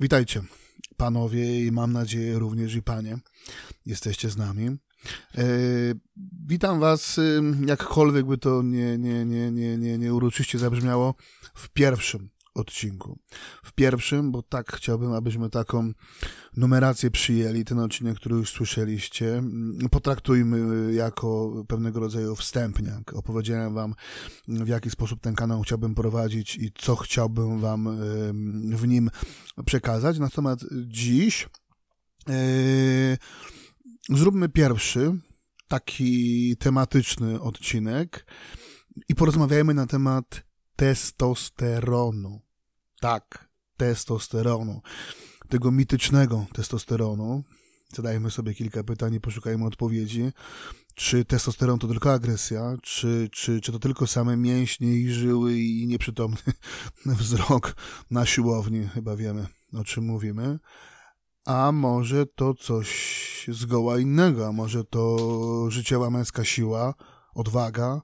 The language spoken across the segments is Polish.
Witajcie, panowie i mam nadzieję również i panie. Jesteście z nami. E, witam was, jakkolwiek by to nie, nie, nie, nie, nie, nie uroczyście zabrzmiało, w pierwszym odcinku. W pierwszym, bo tak chciałbym, abyśmy taką numerację przyjęli, ten odcinek, który już słyszeliście, potraktujmy jako pewnego rodzaju wstępniak. Opowiedziałem wam, w jaki sposób ten kanał chciałbym prowadzić i co chciałbym wam w nim przekazać. Natomiast dziś yy, zróbmy pierwszy, taki tematyczny odcinek i porozmawiajmy na temat testosteronu. Tak, testosteronu. Tego mitycznego testosteronu. Zadajmy sobie kilka pytań i poszukajmy odpowiedzi. Czy testosteron to tylko agresja? Czy, czy, czy to tylko same mięśnie i żyły i nieprzytomny wzrok na siłowni? Chyba wiemy, o czym mówimy. A może to coś zgoła innego? A może to życiowa męska siła, odwaga,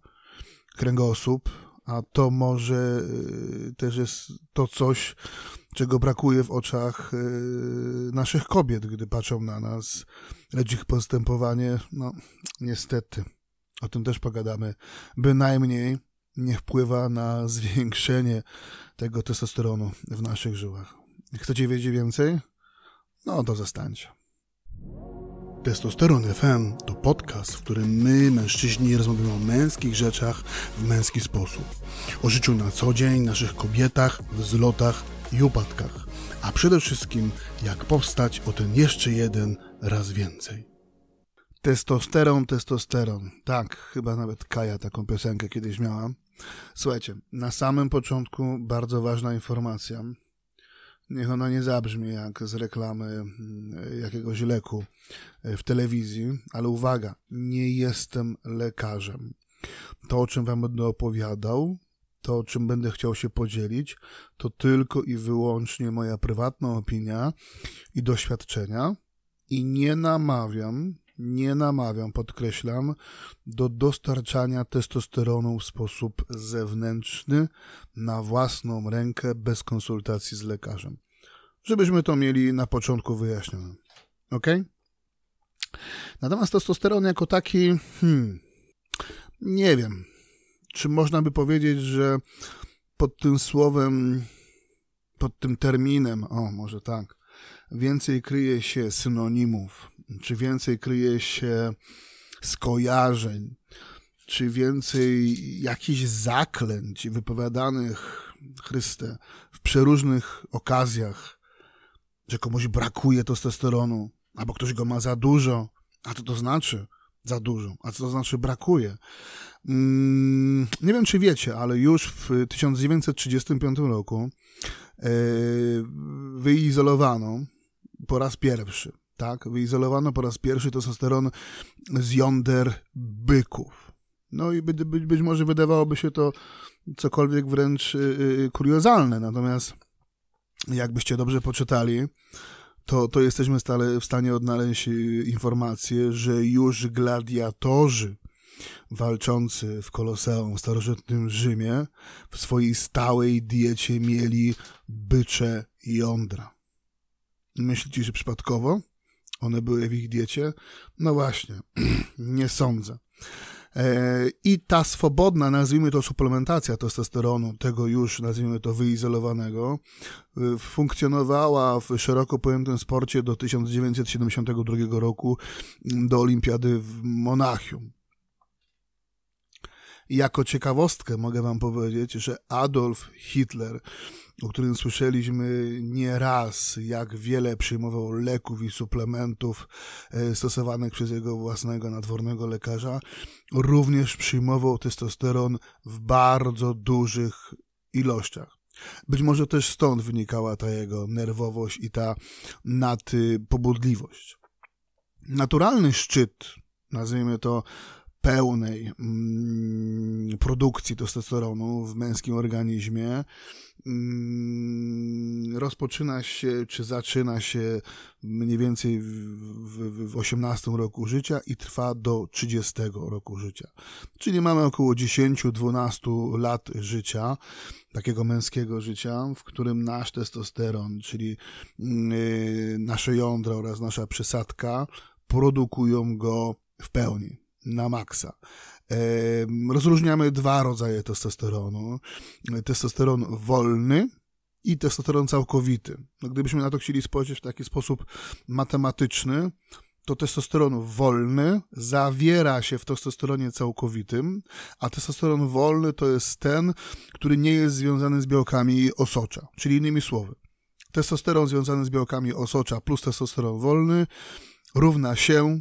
kręgosłup, a to może y, też jest to coś, czego brakuje w oczach y, naszych kobiet, gdy patrzą na nas, lecz ich postępowanie, no niestety, o tym też pogadamy, bynajmniej nie wpływa na zwiększenie tego testosteronu w naszych żyłach. Chcecie wiedzieć więcej? No to zostańcie. Testosteron FM to podcast, w którym my, mężczyźni, rozmawiamy o męskich rzeczach w męski sposób. O życiu na co dzień, naszych kobietach, wzlotach i upadkach. A przede wszystkim, jak powstać o ten jeszcze jeden raz więcej. Testosteron, testosteron. Tak, chyba nawet Kaja taką piosenkę kiedyś miała. Słuchajcie, na samym początku bardzo ważna informacja niech ona nie zabrzmi jak z reklamy mm, jakiegoś leku e, w telewizji, ale uwaga, nie jestem lekarzem. To, o czym wam będę opowiadał, to, o czym będę chciał się podzielić, to tylko i wyłącznie moja prywatna opinia i doświadczenia i nie namawiam nie namawiam, podkreślam, do dostarczania testosteronu w sposób zewnętrzny, na własną rękę, bez konsultacji z lekarzem. Żebyśmy to mieli na początku wyjaśnione. Ok? Natomiast testosteron jako taki, hmm, nie wiem, czy można by powiedzieć, że pod tym słowem, pod tym terminem, o, może tak, więcej kryje się synonimów, czy więcej kryje się skojarzeń, czy więcej jakichś zaklęć wypowiadanych Chryste w przeróżnych okazjach, że komuś brakuje testosteronu, albo ktoś go ma za dużo, a co to znaczy za dużo, a co to znaczy brakuje. Mm, nie wiem, czy wiecie, ale już w 1935 roku e, wyizolowano po raz pierwszy tak? Wyizolowano po raz pierwszy testosteron z jąder byków. No i być, być, może wydawałoby się to cokolwiek wręcz yy, kuriozalne, natomiast jakbyście dobrze poczytali, to, to jesteśmy stale w stanie odnaleźć y, informację, że już gladiatorzy walczący w Koloseum w starożytnym Rzymie w swojej stałej diecie mieli bycze jądra. Myślicie, że przypadkowo? One były w ich diecie? No właśnie, nie sądzę. E, I ta swobodna, nazwijmy to suplementacja testosteronu, tego już nazwijmy to wyizolowanego, e, funkcjonowała w szeroko pojętym sporcie do 1972 roku do olimpiady w Monachium. Jako ciekawostkę mogę wam powiedzieć, że Adolf Hitler o którym słyszeliśmy nie raz, jak wiele przyjmował leków i suplementów e, stosowanych przez jego własnego nadwornego lekarza, również przyjmował testosteron w bardzo dużych ilościach. Być może też stąd wynikała ta jego nerwowość i ta nadpobudliwość. Naturalny szczyt, nazwijmy to pełnej mm, produkcji testosteronu w męskim organizmie mm, rozpoczyna się, czy zaczyna się mniej więcej w, w, w 18 roku życia i trwa do 30 roku życia. Czyli mamy około 10-12 lat życia, takiego męskiego życia, w którym nasz testosteron, czyli yy, nasze jądra oraz nasza przysadka produkują go w pełni na maksa. Rozróżniamy dwa rodzaje testosteronu. Testosteron wolny i testosteron całkowity. No, gdybyśmy na to chcieli spojrzeć w taki sposób matematyczny, to testosteron wolny zawiera się w testosteronie całkowitym, a testosteron wolny to jest ten, który nie jest związany z białkami osocza. Czyli innymi słowy, testosteron związany z białkami osocza plus testosteron wolny równa się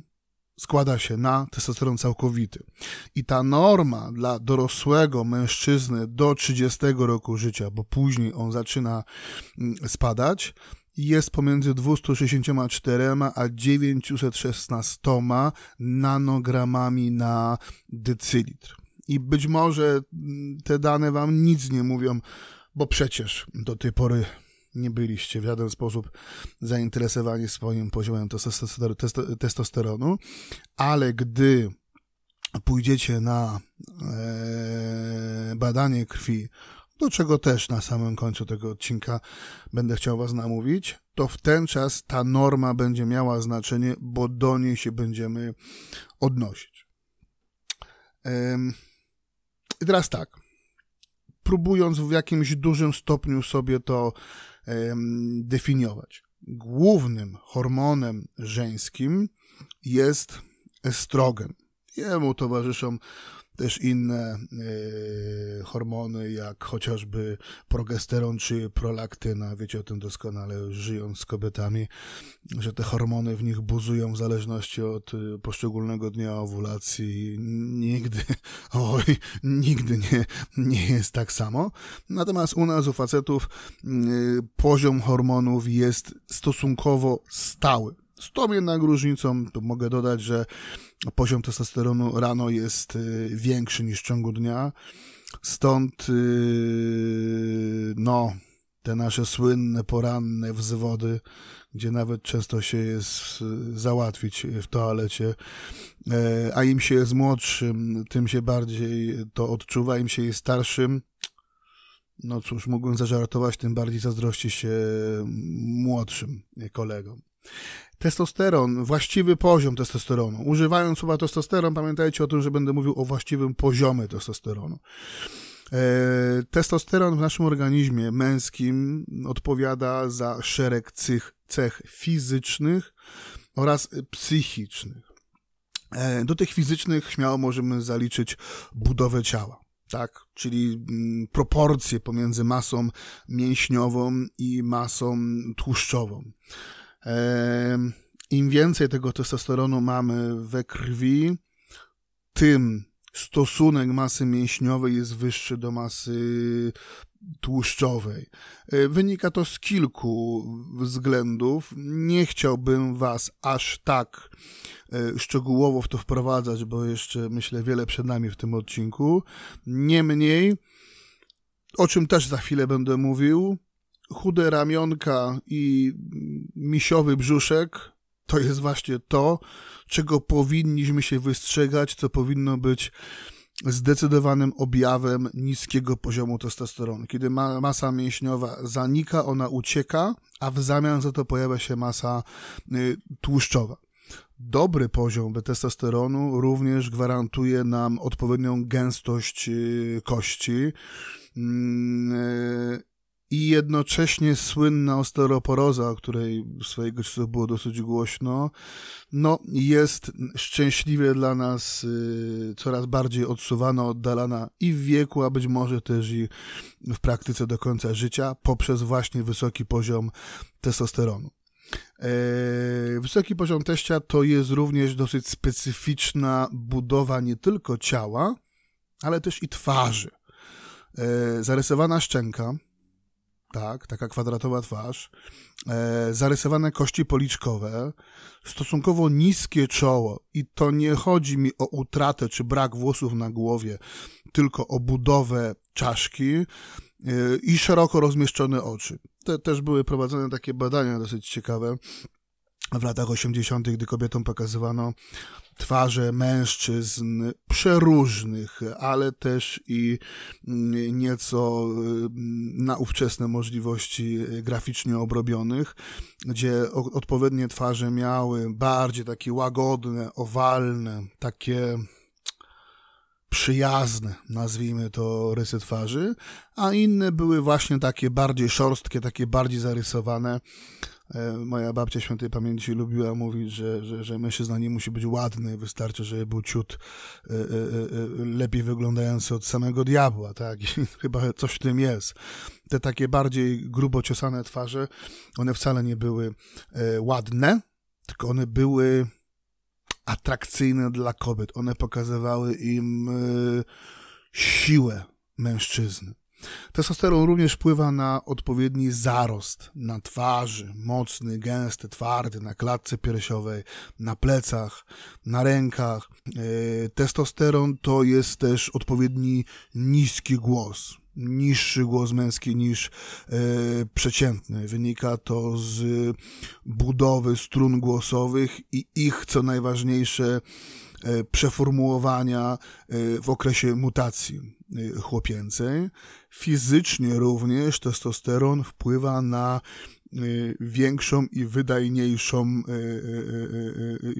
składa się na testosteron całkowity. I ta norma dla dorosłego mężczyzny do 30 roku życia, bo później on zaczyna mm, spadać, jest pomiędzy 264 a 916 nanogramami na decylitr. I być może mm, te dane wam nic nie mówią, bo przecież do tej pory nie byliście w żaden sposób zainteresowani swoim poziomem testosteronu, ale gdy pójdziecie na e, badanie krwi, do czego też na samym końcu tego odcinka będę chciał Was namówić, to w ten czas ta norma będzie miała znaczenie, bo do niej się będziemy odnosić. I teraz tak, próbując w jakimś dużym stopniu sobie to definiować. Głównym hormonem żeńskim jest estrogen. Jemu towarzyszą też inne y, hormony, jak chociażby progesteron czy prolaktyna. Wiecie o tym doskonale, żyjąc z kobietami, że te hormony w nich buzują w zależności od y, poszczególnego dnia owulacji. Nigdy, oj, nigdy nie, nie jest tak samo. Natomiast u nas, u facetów, y, poziom hormonów jest stosunkowo stały. Z tą jednak różnicą, tu mogę dodać, że poziom testosteronu rano jest y, większy niż w ciągu dnia. Stąd, y, no, te nasze słynne poranne wzwody, gdzie nawet często się jest y, załatwić w toalecie, e, a im się jest młodszym, tym się bardziej to odczuwa, im się jest starszym, no cóż, mógłbym zażartować, tym bardziej zazdrości się młodszym kolegom. Testosteron, właściwy poziom testosteronu. Używając słowa testosteron, pamiętajcie o tym, że będę mówił o właściwym poziomie testosteronu. E, testosteron w naszym organizmie męskim odpowiada za szereg cech, cech fizycznych oraz psychicznych. E, do tych fizycznych śmiało możemy zaliczyć budowę ciała tak? Czyli mm, proporcje pomiędzy masą mięśniową i masą tłuszczową. Im więcej tego testosteronu mamy we krwi, tym stosunek masy mięśniowej jest wyższy do masy tłuszczowej. Wynika to z kilku względów. Nie chciałbym Was aż tak e, szczegółowo w to wprowadzać, bo jeszcze myślę wiele przed nami w tym odcinku. Niemniej, o czym też za chwilę będę mówił, chude ramionka i misiowy brzuszek to jest właśnie to, czego powinniśmy się wystrzegać, co powinno być zdecydowanym objawem niskiego poziomu testosteronu. Kiedy ma, masa mięśniowa zanika, ona ucieka, a w zamian za to pojawia się masa y, tłuszczowa. Dobry poziom testosteronu również gwarantuje nam odpowiednią gęstość y, kości. Mm, y, i jednocześnie słynna osteoporoza, o której swojego czasu było dosyć głośno, no jest szczęśliwie dla nas y, coraz bardziej odsuwana, oddalana i w wieku, a być może też i w praktyce do końca życia poprzez właśnie wysoki poziom testosteronu. E, wysoki poziom teścia to jest również dosyć specyficzna budowa nie tylko ciała, ale też i twarzy. E, zarysowana szczęka, tak, taka kwadratowa twarz, e, zarysowane kości policzkowe, stosunkowo niskie czoło i to nie chodzi mi o utratę czy brak włosów na głowie, tylko o budowę czaszki e, i szeroko rozmieszczone oczy. Te też były prowadzone takie badania dosyć ciekawe w latach 80., gdy kobietom pokazywano twarze mężczyzn przeróżnych, ale też i mm, nieco mm, na ówczesne możliwości graficznie obrobionych, gdzie odpowiednie twarze miały bardziej takie łagodne, owalne, takie przyjazne, nazwijmy to, rysy twarzy, a inne były właśnie takie bardziej szorstkie, takie bardziej zarysowane, moja babcia świętej pamięci lubiła mówić, że, że, że mężczyzna nie musi być ładny, wystarczy, żeby był ciut e, e, lepiej wyglądający od samego diabła, tak? I chyba coś w tym jest. Te takie bardziej grubo ciosane twarze, one wcale nie były ładne, tylko one były atrakcyjne dla kobiet. One pokazywały im siłę mężczyzny. Testosteron również wpływa na odpowiedni zarost na twarzy, mocny, gęsty, twardy, na klatce piersiowej, na plecach, na rękach. E, testosteron to jest też odpowiedni niski głos, niższy głos męski niż e, przeciętny. Wynika to z budowy strun głosowych i ich, co najważniejsze, e, przeformułowania w okresie mutacji chłopięcej. Fizycznie również testosteron wpływa na y, większą i wydajniejszą y,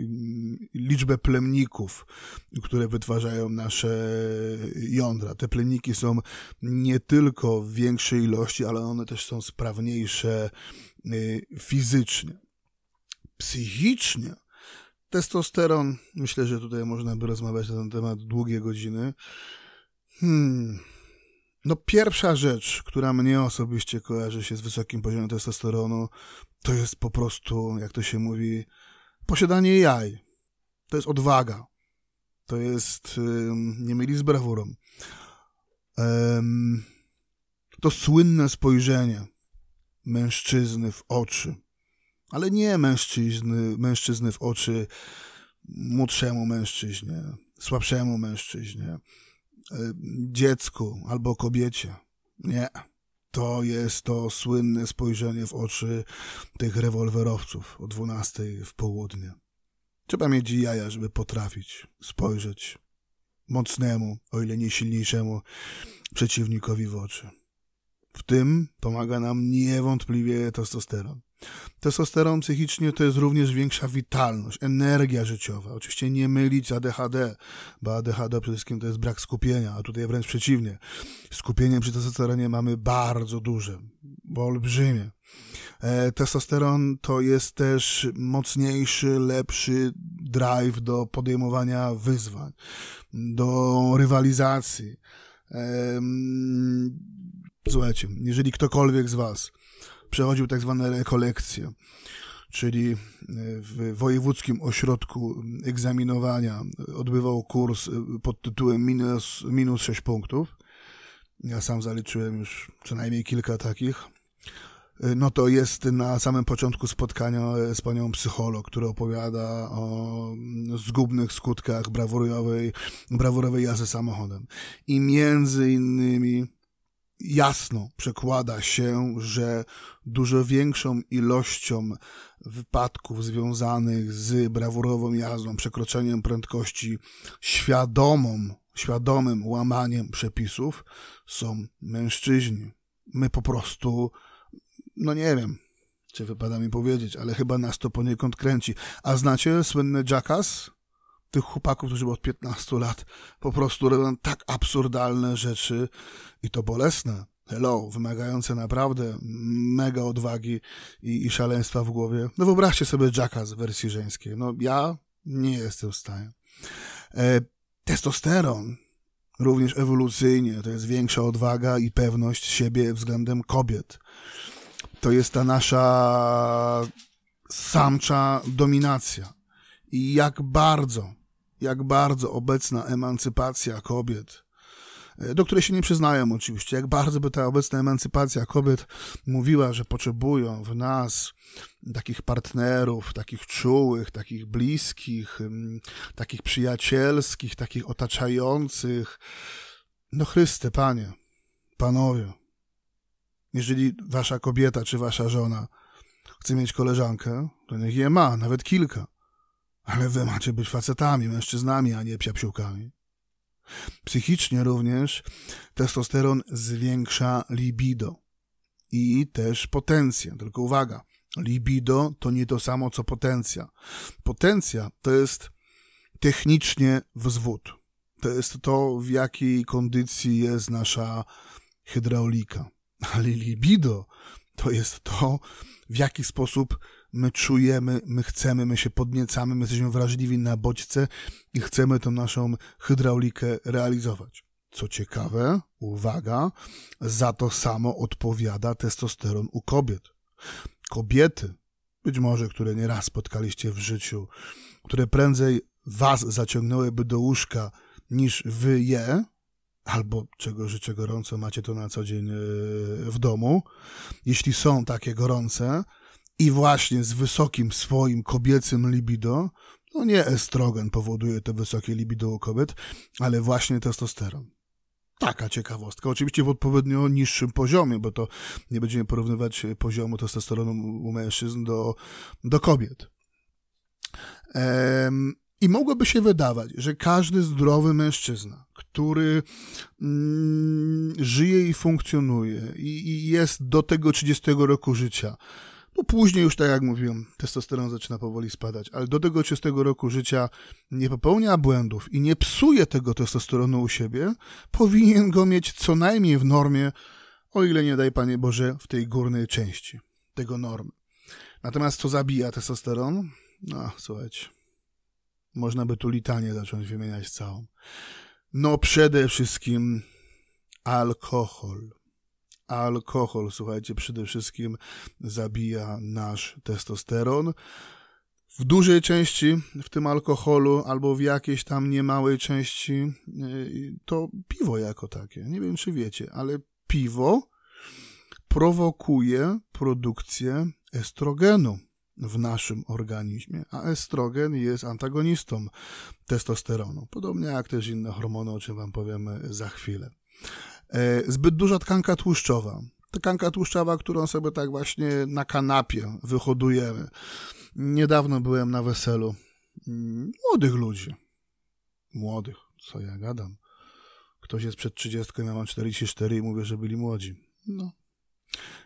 liczbę plemników, które wytwarzają nasze jądra. Te plemniki są nie tylko w większej ilości, ale one też są sprawniejsze fizycznie. Psychicznie testosteron, myślę, że tutaj można by rozmawiać na ten temat długie godziny, Hmm. No pierwsza rzecz, która mnie osobiście kojarzy się z wysokim poziomem testosteronu, to jest po prostu, jak to się mówi, posiadanie jaj. To jest odwaga. To jest, nie myli z brawurą. to słynne spojrzenie mężczyzny w oczy. Ale nie mężczyzny, mężczyzny w oczy młodszemu mężczyźnie, słabszemu mężczyźnie, dziecku albo kobiecie. Nie. To jest to słynne spojrzenie w oczy tych rewolwerowców o 12 w południe. Trzeba mieć jaja, żeby potrafić spojrzeć mocnemu, o ile nie silniejszemu przeciwnikowi w oczy. W tym pomaga nam niewątpliwie testosteron. Testosteron psychicznie to jest również większa witalność, energia życiowa. Oczywiście nie mylić z ADHD, bo ADHD przede wszystkim to jest brak skupienia, a tutaj wręcz przeciwnie. Skupienie przy testosteronie mamy bardzo duże, bo olbrzymie. E, testosteron to jest też mocniejszy, lepszy drive do podejmowania wyzwań, do rywalizacji. Słuchajcie, jeżeli ktokolwiek z Was przechodził tak zwane rekolekcje, czyli e, w wojewódzkim ośrodku egzaminowania odbywał kurs e, pod tytułem minus, minus 6 punktów. Ja sam zaliczyłem już co najmniej kilka takich. E, no to jest na samym początku spotkania z panią psycholog, która opowiada o zgubnych skutkach brawurowej, brawurowej jazdy samochodem. I między innymi jasno przekłada się, że dużo większą ilością wypadków związanych z brawurową jazdą, przekroczeniem prędkości, świadomą, świadomym łamaniem przepisów są mężczyźni. My po prostu, no nie wiem, czy wypada mi powiedzieć, ale chyba nas to poniekąd kręci. A znacie słynny Jackass? Tych chłopaków, którzy od 15 lat po prostu robią tak absurdalne rzeczy i to bolesne. Hello, wymagające naprawdę mega odwagi i, i szaleństwa w głowie. No wyobraźcie sobie Jacka z wersji żeńskiej. No ja nie jestem w stanie. E, testosteron również ewolucyjnie to jest większa odwaga i pewność siebie względem kobiet. To jest ta nasza samcza dominacja. I jak bardzo jak bardzo obecna emancypacja kobiet e, do której się nie przyznają oczywiście, jak bardzo by ta obecna emancypacja kobiet mówiła, że potrzebują w nas takich partnerów, takich czułych, takich bliskich, takich przyjacielskich, takich otaczających. No Chryste, Panie, Panowie, jeżeli wasza kobieta czy wasza żona chce mieć koleżankę, to niech je ma, nawet kilka. Ale wy macie być facetami, mężczyznami, a nie psiapsiłkami. Psychicznie również testosteron zwiększa libido i też potencję. Tylko uwaga, libido to nie to samo co potencja. Potencja to jest technicznie wzwód. To jest to, w jakiej kondycji jest nasza hydraulika. Ale libido to jest to, w jaki sposób my czujemy, my chcemy, my się podniecamy, my jesteśmy wrażliwi na bodźce i chcemy tą naszą hydraulikę realizować. Co ciekawe, uwaga, za to samo odpowiada testosteron u kobiet. Kobiety, być może które nieraz spotkaliście w życiu, które prędzej was zaciągnęłyby do łóżka niż wy je, albo czego życzę gorąco, macie to na co dzień e, w domu. Jeśli są takie gorące i właśnie z wysokim swoim kobiecym libido, no nie estrogen powoduje to wysokie libido u kobiet, ale właśnie testosteron. Taka ciekawostka. Oczywiście w odpowiednio niższym poziomie, bo to nie będziemy porównywać poziomu testosteronu u mężczyzn do, do kobiet. Ehm, i mogłoby się wydawać, że każdy zdrowy mężczyzna, który mm, żyje i funkcjonuje i, i, jest do tego 30 roku życia, no później już, tak jak mówiłem, testosteron zaczyna powoli spadać, ale do tego 30 roku życia nie popełnia błędów i nie psuje tego testosteronu u siebie, powinien go mieć co najmniej w normie, o ile nie daj Panie Boże, w tej górnej części tego normy. Natomiast co zabija testosteron? No, słuchajcie można by tu litanie zacząć wymieniać całą. No przede wszystkim alkohol. Alkohol, słuchajcie, przede wszystkim zabija nasz testosteron. W dużej części w tym alkoholu, albo w jakiejś tam niemałej części, y, to piwo jako takie. Nie wiem, czy wiecie, ale piwo prowokuje produkcję estrogenu w naszym organizmie, a estrogen jest antagonistą testosteronu, podobnie jak też inne hormony, o czym Wam powiemy za chwilę. E, zbyt duża tkanka tłuszczowa. Tkanka tłuszczowa, którą sobie tak właśnie na kanapie wyhodujemy. Niedawno byłem na weselu młodych ludzi. Młodych, co ja gadam. Ktoś jest przed 30, ja mam 44 i mówię, że byli młodzi. No,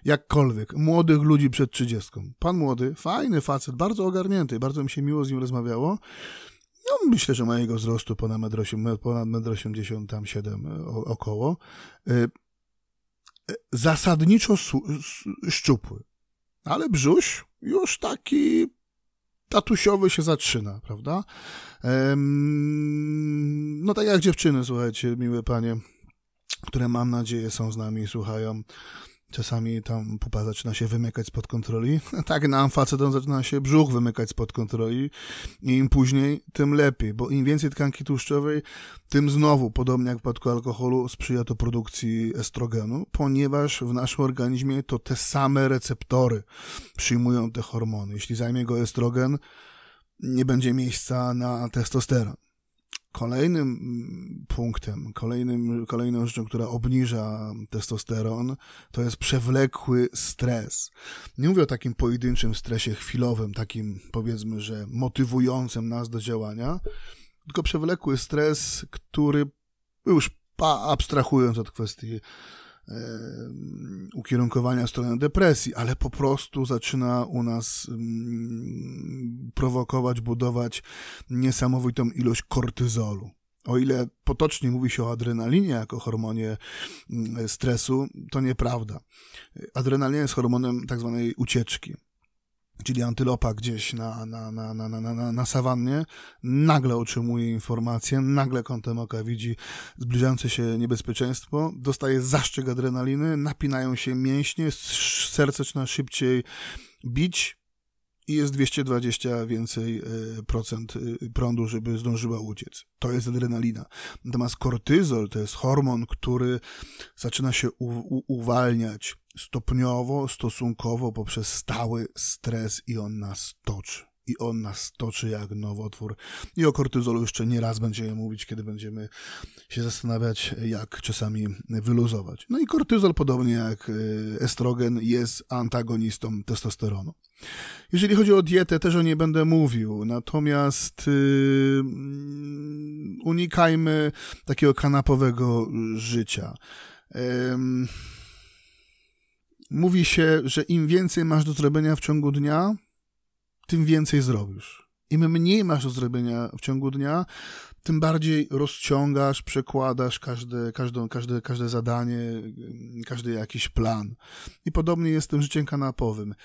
jakkolwiek, młodych ludzi przed trzydziestką. Pan młody, fajny facet, bardzo ogarnięty, bardzo mi się miło z nim rozmawiało. No, myślę, że mojego wzrostu ponad 1,80 ponad 1,87 tam 7 e, około. E, e, zasadniczo szczupły. Ale brzuś już taki tatusiowy się zaczyna, prawda? No tak jak dziewczyny, słuchajcie, miłe panie, które mam nadzieję są z nami i słuchają. Czasami tam pupa zaczyna się wymykać spod kontroli. Tak, nam facetom zaczyna się brzuch wymykać spod kontroli i im później, tym lepiej, bo im więcej tkanki tłuszczowej, tym znowu, podobnie jak w przypadku alkoholu, sprzyja to produkcji estrogenu, ponieważ w naszym organizmie to te same receptory przyjmują te hormony. Jeśli zajmie go estrogen, nie będzie miejsca na testosteron. Kolejnym mm, punktem, kolejnym, kolejną rzeczą, która obniża testosteron, to jest przewlekły stres. Nie mówię o takim pojedynczym stresie chwilowym, takim powiedzmy, że motywującym nas do działania, tylko przewlekły stres, który już abstrahując od kwestii ukierunkowania w stronę depresji, ale po prostu zaczyna u nas prowokować, budować niesamowitą ilość kortyzolu. O ile potocznie mówi się o adrenalinie jako hormonie stresu, to nieprawda. Adrenalina jest hormonem tak zwanej ucieczki czyli antylopa gdzieś na, na, na, na, na, na, na sawannie, nagle otrzymuje informację, nagle kątem oka widzi zbliżające się niebezpieczeństwo, dostaje zaszczyt adrenaliny, napinają się mięśnie, serce zaczyna szybciej bić, i jest 220 więcej e, procent e, prądu, żeby zdążyła uciec. To jest adrenalina. Natomiast kortyzol to jest hormon, który zaczyna się uwalniać stopniowo, stosunkowo poprzez stały stres i on nas toczy i on nas toczy jak nowotwór. I o kortyzolu jeszcze nie raz będziemy mówić, kiedy będziemy się zastanawiać, jak czasami wyluzować. No i kortyzol, podobnie jak e, estrogen, jest antagonistą testosteronu. Jeżeli chodzi o dietę, też o niej będę mówił, natomiast yy, unikajmy takiego kanapowego życia. Yy, mówi się, że im więcej masz do zrobienia w ciągu dnia, tym więcej zrobisz. Im mniej masz do zrobienia w ciągu dnia, tym bardziej rozciągasz, przekładasz każde, każde, każde, każde zadanie, każdy jakiś plan. I podobnie jest tym życiem kanapowym.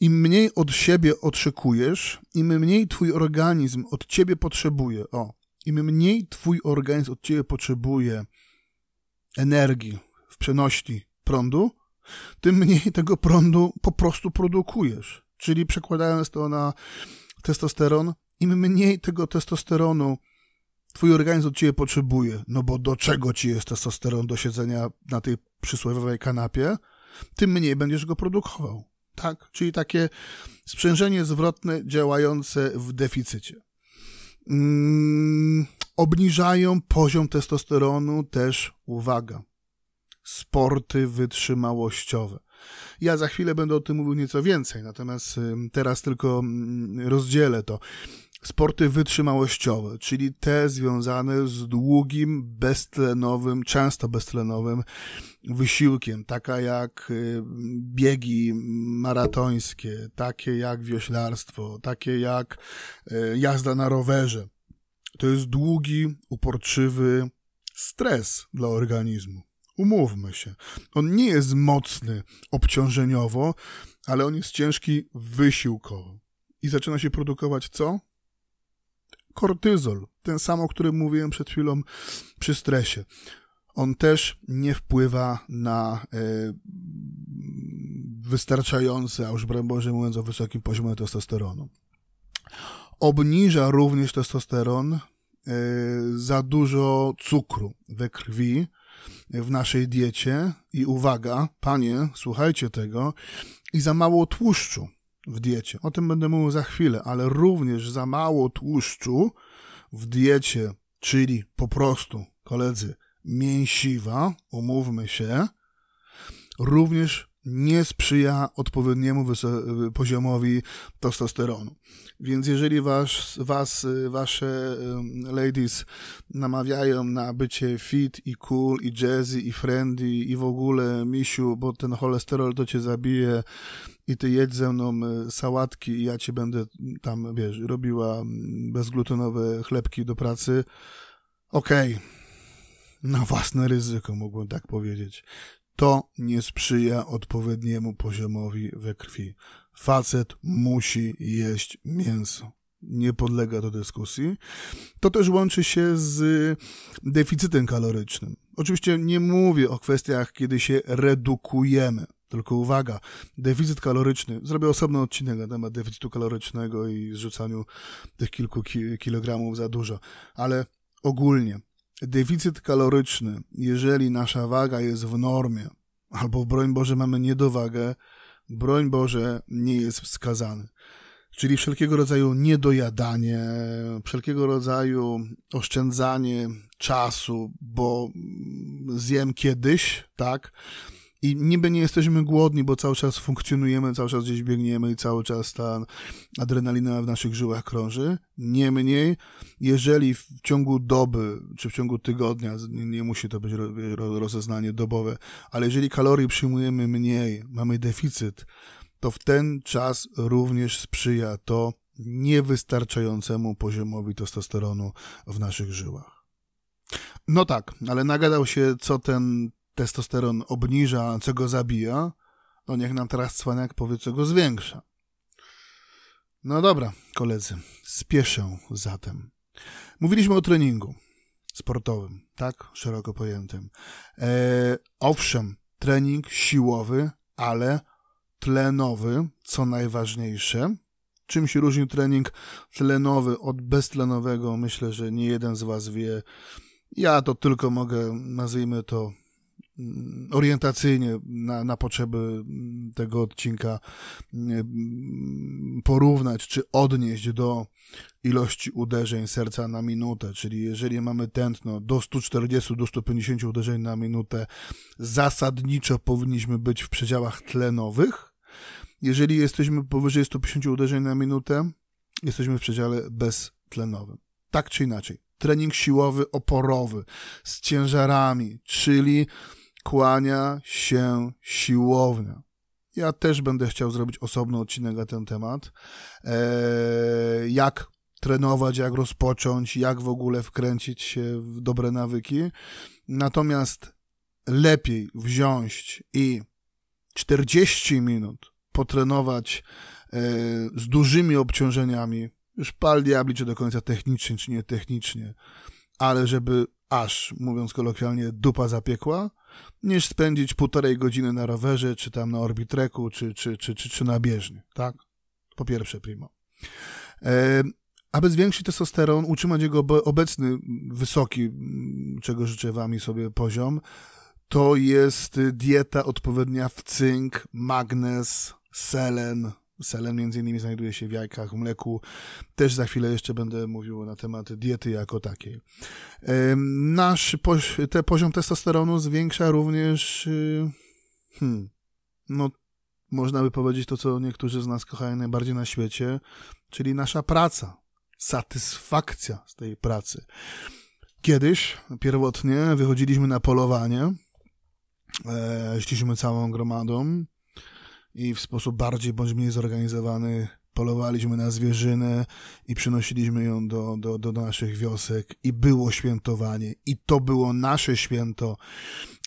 Im mniej od siebie oczekujesz, im mniej twój organizm od ciebie potrzebuje, o, im mniej twój organizm od ciebie potrzebuje energii w przenośni prądu, tym mniej tego prądu po prostu produkujesz. Czyli przekładając to na testosteron, im mniej tego testosteronu twój organizm od ciebie potrzebuje, no bo do czego ci jest testosteron do siedzenia na tej przysłowiowej kanapie, tym mniej będziesz go produkował. Tak? Czyli takie sprzężenie zwrotne działające w deficycie. Mm, obniżają poziom testosteronu też, uwaga, sporty wytrzymałościowe. Ja za chwilę będę o tym mówił nieco więcej, natomiast teraz tylko mm, rozdzielę to. Sporty wytrzymałościowe, czyli te związane z długim, beztlenowym, często beztlenowym wysiłkiem, taka jak biegi maratońskie, takie jak wioślarstwo, takie jak e, jazda na rowerze. To jest długi, uporczywy stres dla organizmu. Umówmy się. On nie jest mocny obciążeniowo, ale on jest ciężki wysiłkowo. I zaczyna się produkować co? Kortyzol. Ten sam, o którym mówiłem przed chwilą przy stresie. On też nie wpływa na e, wystarczający, a już broń Boże mówiąc o wysokim poziomie testosteronu. Obniża również testosteron e, za dużo cukru we krwi, w naszej diecie i uwaga, panie, słuchajcie tego, i za mało tłuszczu w diecie. O tym będę mówił za chwilę, ale również za mało tłuszczu w diecie, czyli po prostu, koledzy, mięsiwa, umówmy się, również nie sprzyja odpowiedniemu poziomowi testosteronu. Więc jeżeli was, was, wasze ladies namawiają na bycie fit i cool i jazzy i friendly i w ogóle misiu, bo ten cholesterol to cię zabije i ty jedź ze mną e, sałatki i ja ci będę tam, wiesz, robiła bezglutenowe chlebki do pracy, okej, okay. na własne ryzyko, mógłbym tak powiedzieć to nie sprzyja odpowiedniemu poziomowi we krwi. Facet musi jeść mięso. Nie podlega do dyskusji. To też łączy się z deficytem kalorycznym. Oczywiście nie mówię o kwestiach, kiedy się redukujemy. Tylko uwaga, deficyt kaloryczny. Zrobię osobny odcinek na temat deficytu kalorycznego i zrzucaniu tych kilku kilogramów za dużo. Ale ogólnie deficyt kaloryczny, jeżeli nasza waga jest w normie, albo w broń Boże mamy niedowagę, broń Boże nie jest wskazany. Czyli wszelkiego rodzaju niedojadanie, wszelkiego rodzaju oszczędzanie czasu, bo zjem kiedyś, tak? I niby nie jesteśmy głodni, bo cały czas funkcjonujemy, cały czas gdzieś biegniemy i cały czas ta adrenalina w naszych żyłach krąży. Niemniej, jeżeli w ciągu doby, czy w ciągu tygodnia, nie, musi to być rozeznanie dobowe, ale jeżeli kalorii przyjmujemy mniej, mamy deficyt, to w ten czas również sprzyja to niewystarczającemu poziomowi testosteronu w naszych żyłach. No tak, ale nagadał się, co ten testosteron obniża, co go zabija, no niech nam teraz cwaniak powie, co go zwiększa. No dobra, koledzy, spieszę zatem. Mówiliśmy o treningu sportowym, tak? Szeroko pojętym. E, owszem, trening siłowy, ale tlenowy, co najważniejsze. Czym się różni trening tlenowy od beztlenowego? Myślę, że nie jeden z Was wie. Ja to tylko mogę, nazwijmy to orientacyjnie na, na potrzeby mm, tego odcinka mm, porównać czy odnieść do ilości uderzeń serca na minutę, czyli jeżeli mamy tętno do 140 do 150 uderzeń na minutę, zasadniczo powinniśmy być w przedziałach tlenowych. Jeżeli jesteśmy powyżej 150 uderzeń na minutę, jesteśmy w przedziale beztlenowym. Tak czy inaczej. Trening siłowy, oporowy, z ciężarami, czyli kłania się siłownia. Ja też będę chciał zrobić osobny odcinek na ten temat. Eee, jak trenować, jak rozpocząć, jak w ogóle wkręcić się w dobre nawyki. Natomiast lepiej wziąć i 40 minut potrenować e, z dużymi obciążeniami, już pal diabli, czy do końca technicznie, czy nie technicznie, ale żeby aż, mówiąc kolokwialnie, dupa zapiekła, niż spędzić półtorej godziny na rowerze, czy tam na orbitreku, czy, czy, czy, czy, czy na bieżni, tak? Po pierwsze, primo. E, aby zwiększyć testosteron, utrzymać jego obecny, wysoki, czego życzę wam i sobie poziom, to jest dieta odpowiednia w cynk, magnez, selen. Selen między innymi znajduje się w jajkach, mleku. Też za chwilę jeszcze będę mówił na temat diety jako takiej. Nasz te poziom testosteronu zwiększa również y, hmm, no można by powiedzieć to, co niektórzy z nas kochają najbardziej na świecie, czyli nasza praca, satysfakcja z tej pracy. Kiedyś, pierwotnie, wychodziliśmy na polowanie, e, szliśmy całą gromadą, i w sposób bardziej bądź mniej zorganizowany polowaliśmy na zwierzynę i przynosiliśmy ją do, do, do naszych wiosek i było świętowanie i to było nasze święto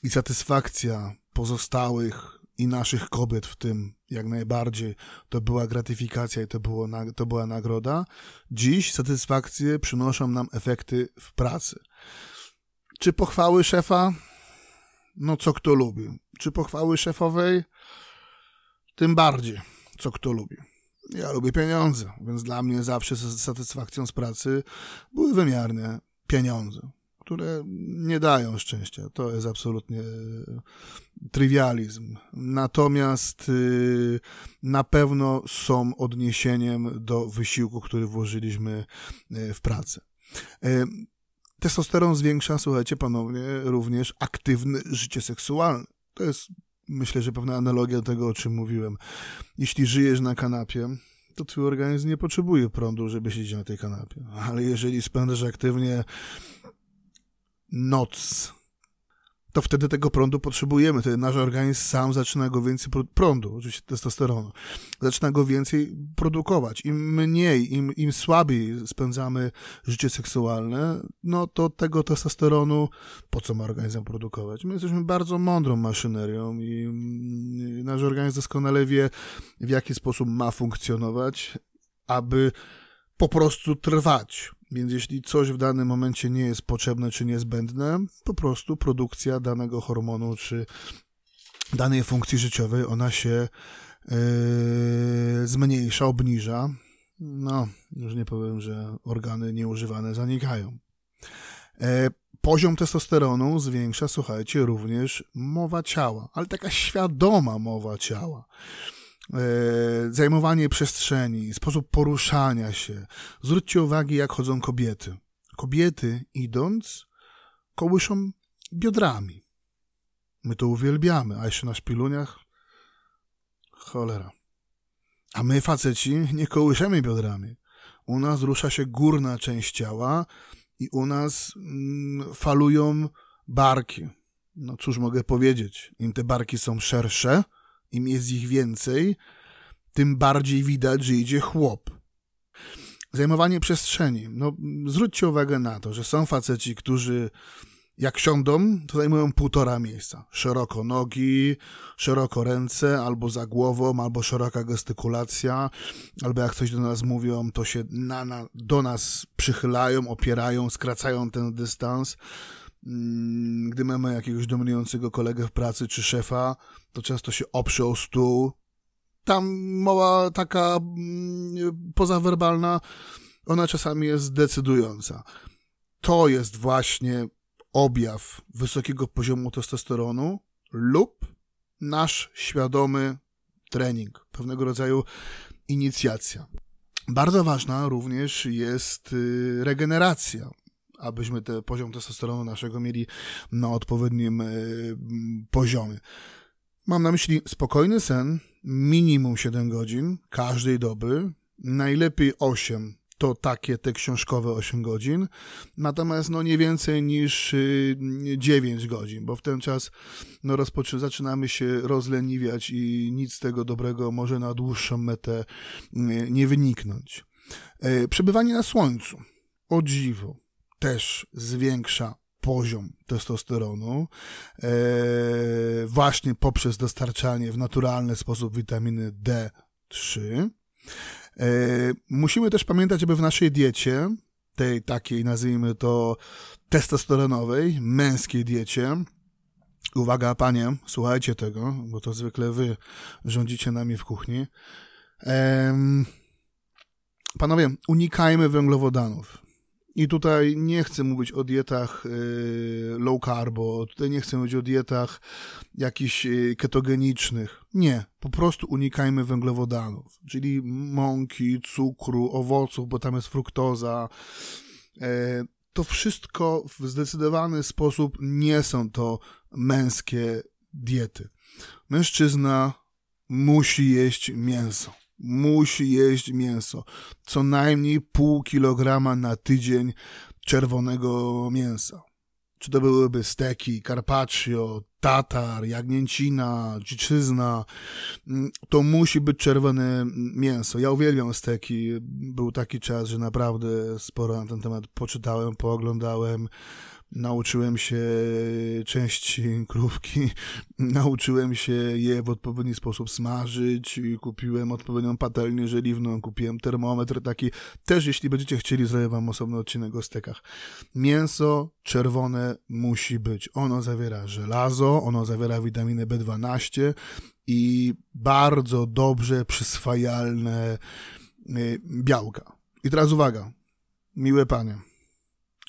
i satysfakcja pozostałych i naszych kobiet w tym jak najbardziej to była gratyfikacja i to, było, to była nagroda. Dziś satysfakcje przynoszą nam efekty w pracy. Czy pochwały szefa? No co kto lubi. Czy pochwały szefowej? Tym bardziej, co kto lubi. Ja lubię pieniądze, więc dla mnie zawsze satysfakcją z pracy były wymiarne pieniądze, które nie dają szczęścia. To jest absolutnie e, trywializm. Natomiast e, na pewno są odniesieniem do wysiłku, który włożyliśmy e, w pracę. Testosteron zwiększa, słuchajcie, panowie, również aktywne życie seksualne. To jest myślę, że pewna analogia do tego, o czym mówiłem. Jeśli żyjesz na kanapie, to twój organizm nie potrzebuje prądu, żeby siedzieć na tej kanapie. Ale jeżeli spędzasz aktywnie noc, to wtedy tego prądu potrzebujemy. Wtedy nasz organizm sam zaczyna go więcej prądu, oczywiście testosteronu, zaczyna go więcej produkować. Im mniej, im, im słabiej spędzamy życie seksualne, no to tego testosteronu po co ma organizm produkować? My jesteśmy bardzo mądrą maszynerią i nasz organizm doskonale wie, w jaki sposób ma funkcjonować, aby po prostu trwać więc jeśli coś w danym momencie nie jest potrzebne czy niezbędne, po prostu produkcja danego hormonu czy danej funkcji życiowej, ona się yy, zmniejsza, obniża. No, już nie powiem, że organy nieużywane zanikają. E, poziom testosteronu zwiększa, słuchajcie, również mowa ciała, ale taka świadoma mowa ciała. E, zajmowanie przestrzeni, sposób poruszania się. Zwróćcie uwagę, jak chodzą kobiety. Kobiety, idąc, kołyszą biodrami. My to uwielbiamy, a jeszcze na szpiluniach cholera. A my, faceci, nie kołyszemy biodrami. U nas rusza się górna część ciała i u nas mm, falują barki. No cóż mogę powiedzieć, im te barki są szersze, im jest ich więcej, tym bardziej widać, że idzie chłop. Zajmowanie przestrzeni. No, zwróćcie uwagę na to, że są faceci, którzy jak siądą, to zajmują półtora miejsca. Szeroko nogi, szeroko ręce, albo za głową, albo szeroka gestykulacja, albo jak coś do nas mówią, to się na, na, do nas przychylają, opierają, skracają ten dystans. Mm, gdy mamy jakiegoś dominującego kolegę w pracy czy szefa, to często się oprze o stół tam mowa taka mm, pozawerbalna, ona czasami jest decydująca. To jest właśnie objaw wysokiego poziomu testosteronu lub nasz świadomy trening, pewnego rodzaju inicjacja. Bardzo ważna również jest y, regeneracja, abyśmy ten poziom testosteronu naszego mieli na odpowiednim y, poziomie. Mam na myśli spokojny sen, minimum 7 godzin każdej doby, najlepiej 8 to takie te książkowe 8 godzin, natomiast no nie więcej niż 9 y, godzin, bo w ten czas no rozpoczy, zaczynamy się rozleniwiać i nic z tego dobrego może na dłuższą metę y, nie wyniknąć. E, przebywanie na słońcu, o dziwo, też zwiększa poziom testosteronu e, właśnie poprzez dostarczanie w naturalny sposób witaminy D3. E, musimy też pamiętać, aby w naszej diecie, tej takiej nazwijmy to testosteronowej, męskiej diecie, uwaga panie, słuchajcie tego, bo to zwykle wy rządzicie nami w kuchni. Panowie, unikajmy węglowodanów. I tutaj nie chcę mówić o dietach y, low carbo, tutaj nie chcę mówić o dietach jakichś y, ketogenicznych. Nie, po prostu unikajmy węglowodanów, czyli mąki, cukru, owoców, bo tam jest fruktoza. E, to wszystko w zdecydowany sposób nie są to męskie diety. Mężczyzna musi jeść mięso musi jeść mięso. Co najmniej pół kilograma na tydzień czerwonego mięsa. Czy to byłyby steki, carpaccio, tatar, jagnięcina, dziczyzna, mm, to musi być czerwone mięso. Ja uwielbiam steki. Był taki czas, że naprawdę sporo na ten temat poczytałem, pooglądałem. Nauczyłem się części krówki, nauczyłem się je w odpowiedni sposób smażyć, kupiłem odpowiednią patelnię żeliwną, kupiłem termometr taki. Też jeśli będziecie chcieli, zrobię wam osobny odcinek o stekach. Mięso czerwone musi być. Ono zawiera żelazo, ono zawiera witaminę B12 i bardzo dobrze przyswajalne y, białka. I teraz uwaga, miłe panie,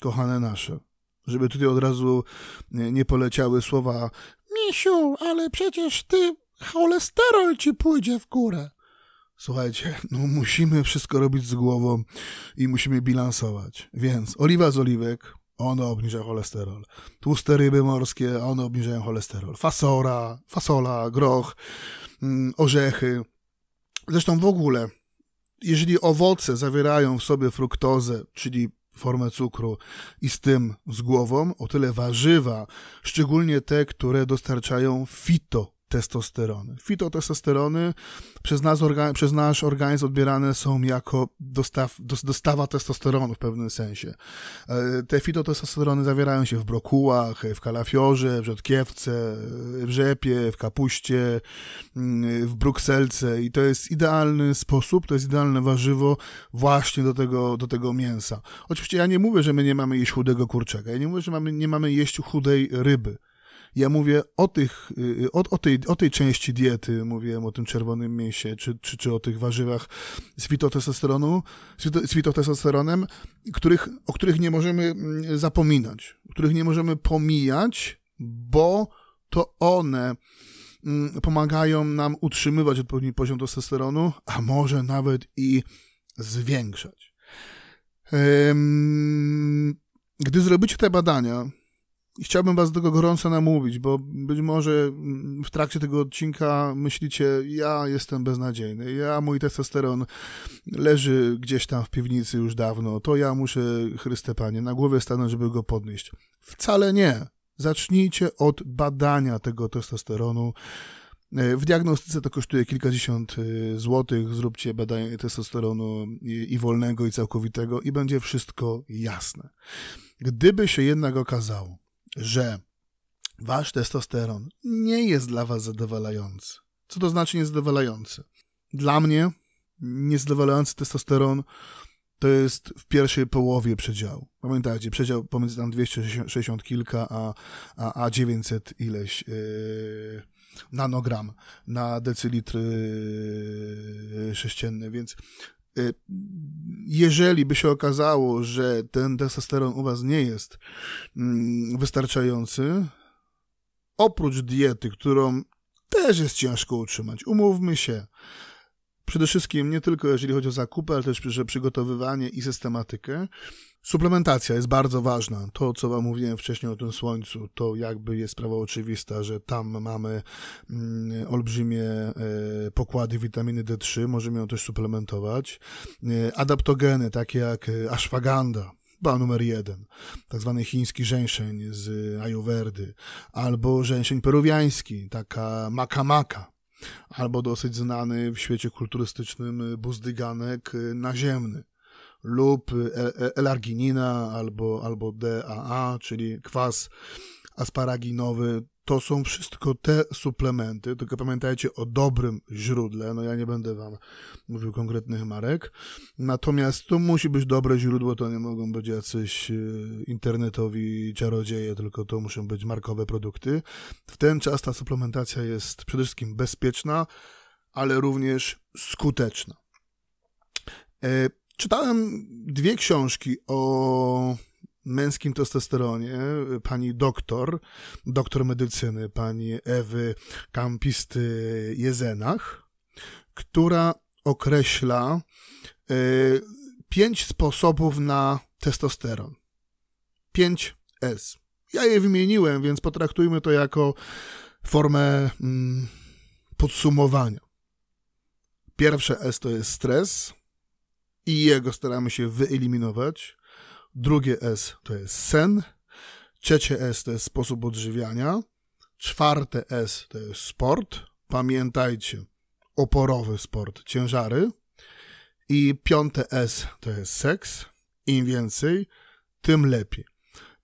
kochane nasze żeby tutaj od razu nie poleciały słowa Misiu, ale przecież ty cholesterol ci pójdzie w górę. Słuchajcie, no musimy wszystko robić z głową i musimy bilansować. Więc oliwa z oliwek, one obniża cholesterol. Tłuste ryby morskie, one obniżają cholesterol. Fasola, fasola, groch, mm, orzechy. Zresztą w ogóle, jeżeli owoce zawierają w sobie fruktozę, czyli formę cukru i z tym z głową, o tyle warzywa, szczególnie te, które dostarczają fito testosterony. Fitotestosterony przez, nas przez nasz organizm odbierane są jako dostaw, dostawa testosteronu w pewnym sensie. E, te fitotestosterony zawierają się w brokułach, w kalafiorze, w rzodkiewce, w rzepie, w kapuście, mm, w brukselce i to jest idealny sposób, to jest idealne warzywo właśnie do tego, do tego mięsa. Oczywiście ja nie mówię, że my nie mamy jeść chudego kurczaka, ja nie mówię, że mamy, nie mamy jeść chudej ryby. Ja mówię o tych, y, o, o, tej, o tej części diety, mówiłem o tym czerwonym mięsie, czy, czy, czy o tych warzywach z fitotestosteronu, z fitotestosteronem, których, o których nie możemy mm, zapominać, których nie możemy pomijać, bo to one mm, pomagają nam utrzymywać odpowiedni poziom testosteronu, a może nawet i zwiększać. Gdy zrobicie te badania, chciałbym was do tego gorąco namówić, bo być może w trakcie tego odcinka myślicie, ja jestem beznadziejny, ja, mój testosteron leży gdzieś tam w piwnicy już dawno, to ja muszę, Chryste Panie, na głowie stanąć, żeby go podnieść. Wcale nie. Zacznijcie od badania tego testosteronu. W diagnostyce to kosztuje kilkadziesiąt y, złotych. Zróbcie badanie testosteronu i wolnego, i całkowitego, i będzie wszystko jasne. Gdyby się jednak okazało, że wasz testosteron nie jest dla was zadowalający. Co to znaczy niezadowalający? Dla mnie niezadowalający testosteron to jest w pierwszej połowie przedziału. Pamiętajcie, przedział pomiędzy tam 260 kilka a, a, a 900 ileś yy, nanogram na decylitr y, sześcienny, więc jeżeli by się okazało, że ten testosteron u was nie jest mm, wystarczający, oprócz diety, którą też jest ciężko utrzymać, umówmy się, przede wszystkim nie tylko jeżeli chodzi o zakupy, ale też przygotowywanie i systematykę, Suplementacja jest bardzo ważna. To, co Wam mówiłem wcześniej o tym słońcu, to jakby jest sprawa oczywista, że tam mamy mm, olbrzymie e, pokłady witaminy D3, możemy ją też suplementować. E, adaptogeny, takie jak e, ashwagandha, chyba numer jeden, tak zwany chiński żeńszeń z Ayurvedy, albo żeńszeń peruwiański, taka makamaka, albo dosyć znany w świecie kulturystycznym buzdyganek naziemny lub L-arginina albo, albo DAA, czyli kwas asparaginowy. To są wszystko te suplementy, tylko pamiętajcie o dobrym źródle. No ja nie będę wam mówił konkretnych marek. Natomiast to musi być dobre źródło, to nie mogą być jacyś y, internetowi czarodzieje, tylko to muszą być markowe produkty. W ten czas ta suplementacja jest przede wszystkim bezpieczna, ale również skuteczna. E, Czytałem dwie książki o męskim testosteronie pani doktor, doktor medycyny, pani Ewy Kampisty-Jezenach, która określa y, pięć sposobów na testosteron. 5S. Ja je wymieniłem, więc potraktujmy to jako formę mm, podsumowania. Pierwsze S to jest stres, i jego staramy się wyeliminować. Drugie S to jest sen. Trzecie S to jest sposób odżywiania. Czwarte S to jest sport. Pamiętajcie, oporowy sport, ciężary. I piąte S to jest seks. Im więcej, tym lepiej.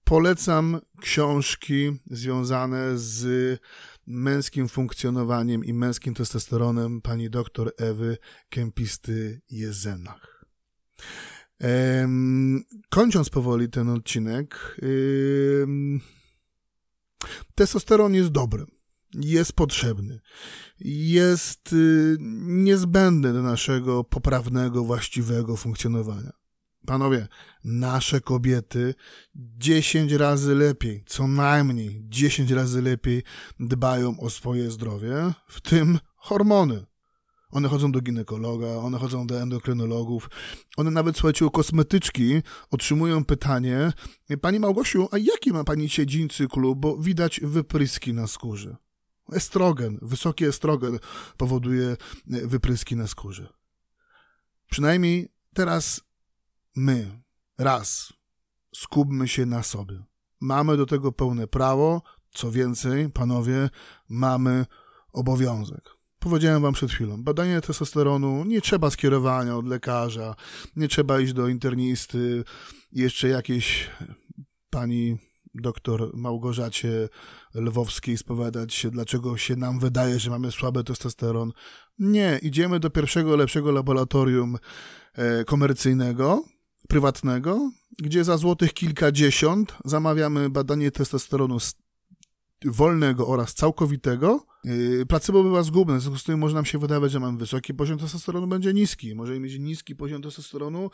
Polecam książki związane z męskim funkcjonowaniem i męskim testosteronem pani doktor Ewy Kempisty-Jezenach. Kończąc powoli ten odcinek, testosteron jest dobry, jest potrzebny, jest y, niezbędny do naszego poprawnego, właściwego funkcjonowania. Panowie, nasze kobiety 10 razy lepiej, co najmniej 10 razy lepiej dbają o swoje zdrowie, w tym hormony. One chodzą do ginekologa, one chodzą do endokrynologów, one nawet, słuchajcie, u kosmetyczki otrzymują pytanie, Pani Małgosiu, a jaki ma Pani dzisiaj dzień cyklu, bo widać wypryski na skórze. Estrogen, wysoki estrogen powoduje e, wypryski na skórze. Przynajmniej teraz my, raz, skupmy się na sobie. Mamy do tego pełne prawo, co więcej, panowie, mamy obowiązek. Powiedziałem wam przed chwilą, badanie testosteronu nie trzeba skierowania od lekarza, nie trzeba iść do internisty, jeszcze jakiejś pani doktor Małgorzacie Lwowskiej spowiadać się, dlaczego się nam wydaje, że mamy słaby testosteron. Nie, idziemy do pierwszego lepszego laboratorium e, komercyjnego, prywatnego, gdzie za złotych kilkadziesiąt zamawiamy badanie testosteronu wolnego oraz całkowitego, yy, placebo bywa zgubne, w związku z tym może nam się wydawać, że mamy wysoki poziom testosteronu, będzie niski. Może mieć niski poziom testosteronu,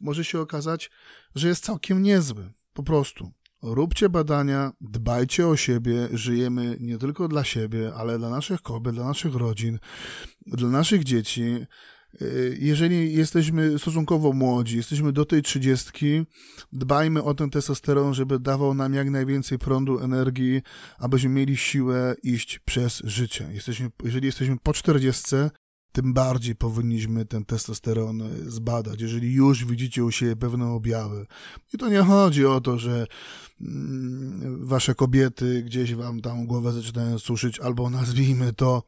może się okazać, że jest całkiem niezły. Po prostu. Róbcie badania, dbajcie o siebie, żyjemy nie tylko dla siebie, ale dla naszych kobiet, dla naszych rodzin, dla naszych dzieci. Y, jeżeli jesteśmy stosunkowo młodzi, jesteśmy do tej trzydziestki, dbajmy o ten testosteron, żeby dawał nam jak najwięcej prądu, energii, abyśmy mieli siłę iść przez życie. Jesteśmy, jeżeli jesteśmy po czterdziestce, tym bardziej powinniśmy ten testosteron zbadać, jeżeli już widzicie u siebie pewne objawy. I to nie chodzi o to, że mm, wasze kobiety gdzieś wam tam głowę zaczynają suszyć, albo nazwijmy to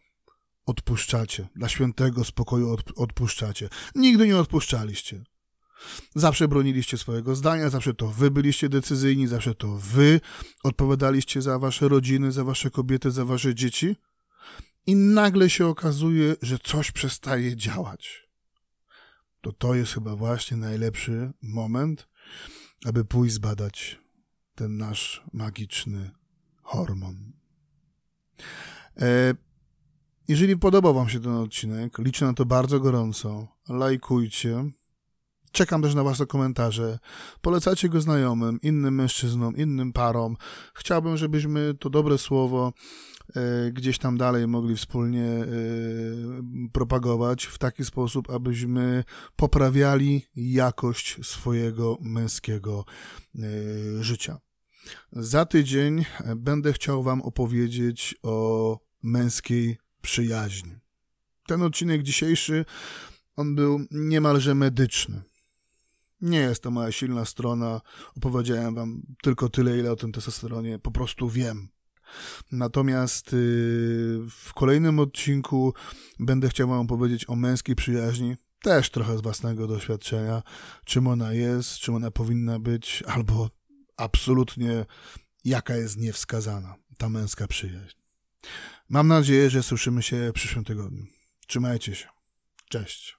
odpuszczacie. Dla świętego spokoju odpuszczacie. Nigdy nie odpuszczaliście. Zawsze broniliście swojego zdania, zawsze to wy byliście decyzyjni, zawsze to wy odpowiadaliście za wasze rodziny, za wasze kobiety, za wasze dzieci. I nagle się okazuje, że coś przestaje działać. To to jest chyba właśnie najlepszy moment, aby pójść zbadać ten nasz magiczny hormon. E, Jeżeli podobał Wam się ten odcinek, liczę na to bardzo gorąco. Lajkujcie. Czekam też na Wasze komentarze. Polecacie go znajomym, innym mężczyznom, innym parom. Chciałbym, żebyśmy to dobre słowo e, gdzieś tam dalej mogli wspólnie e, propagować w taki sposób, abyśmy poprawiali jakość swojego męskiego e, życia. Za tydzień będę chciał Wam opowiedzieć o męskiej przyjaźni. Ten odcinek dzisiejszy, on był niemalże medyczny. Nie jest to moja silna strona. Opowiedziałem wam tylko tyle, ile o tym testosteronie po prostu wiem. Natomiast yy, w kolejnym odcinku będę chciał wam opowiedzieć o męskiej przyjaźni, też trochę z własnego doświadczenia, czym ona jest, czym ona powinna być, albo absolutnie jaka jest niewskazana ta męska przyjaźń. Mam nadzieję, że słyszymy się w przyszłym tygodniu. Trzymajcie się. Cześć.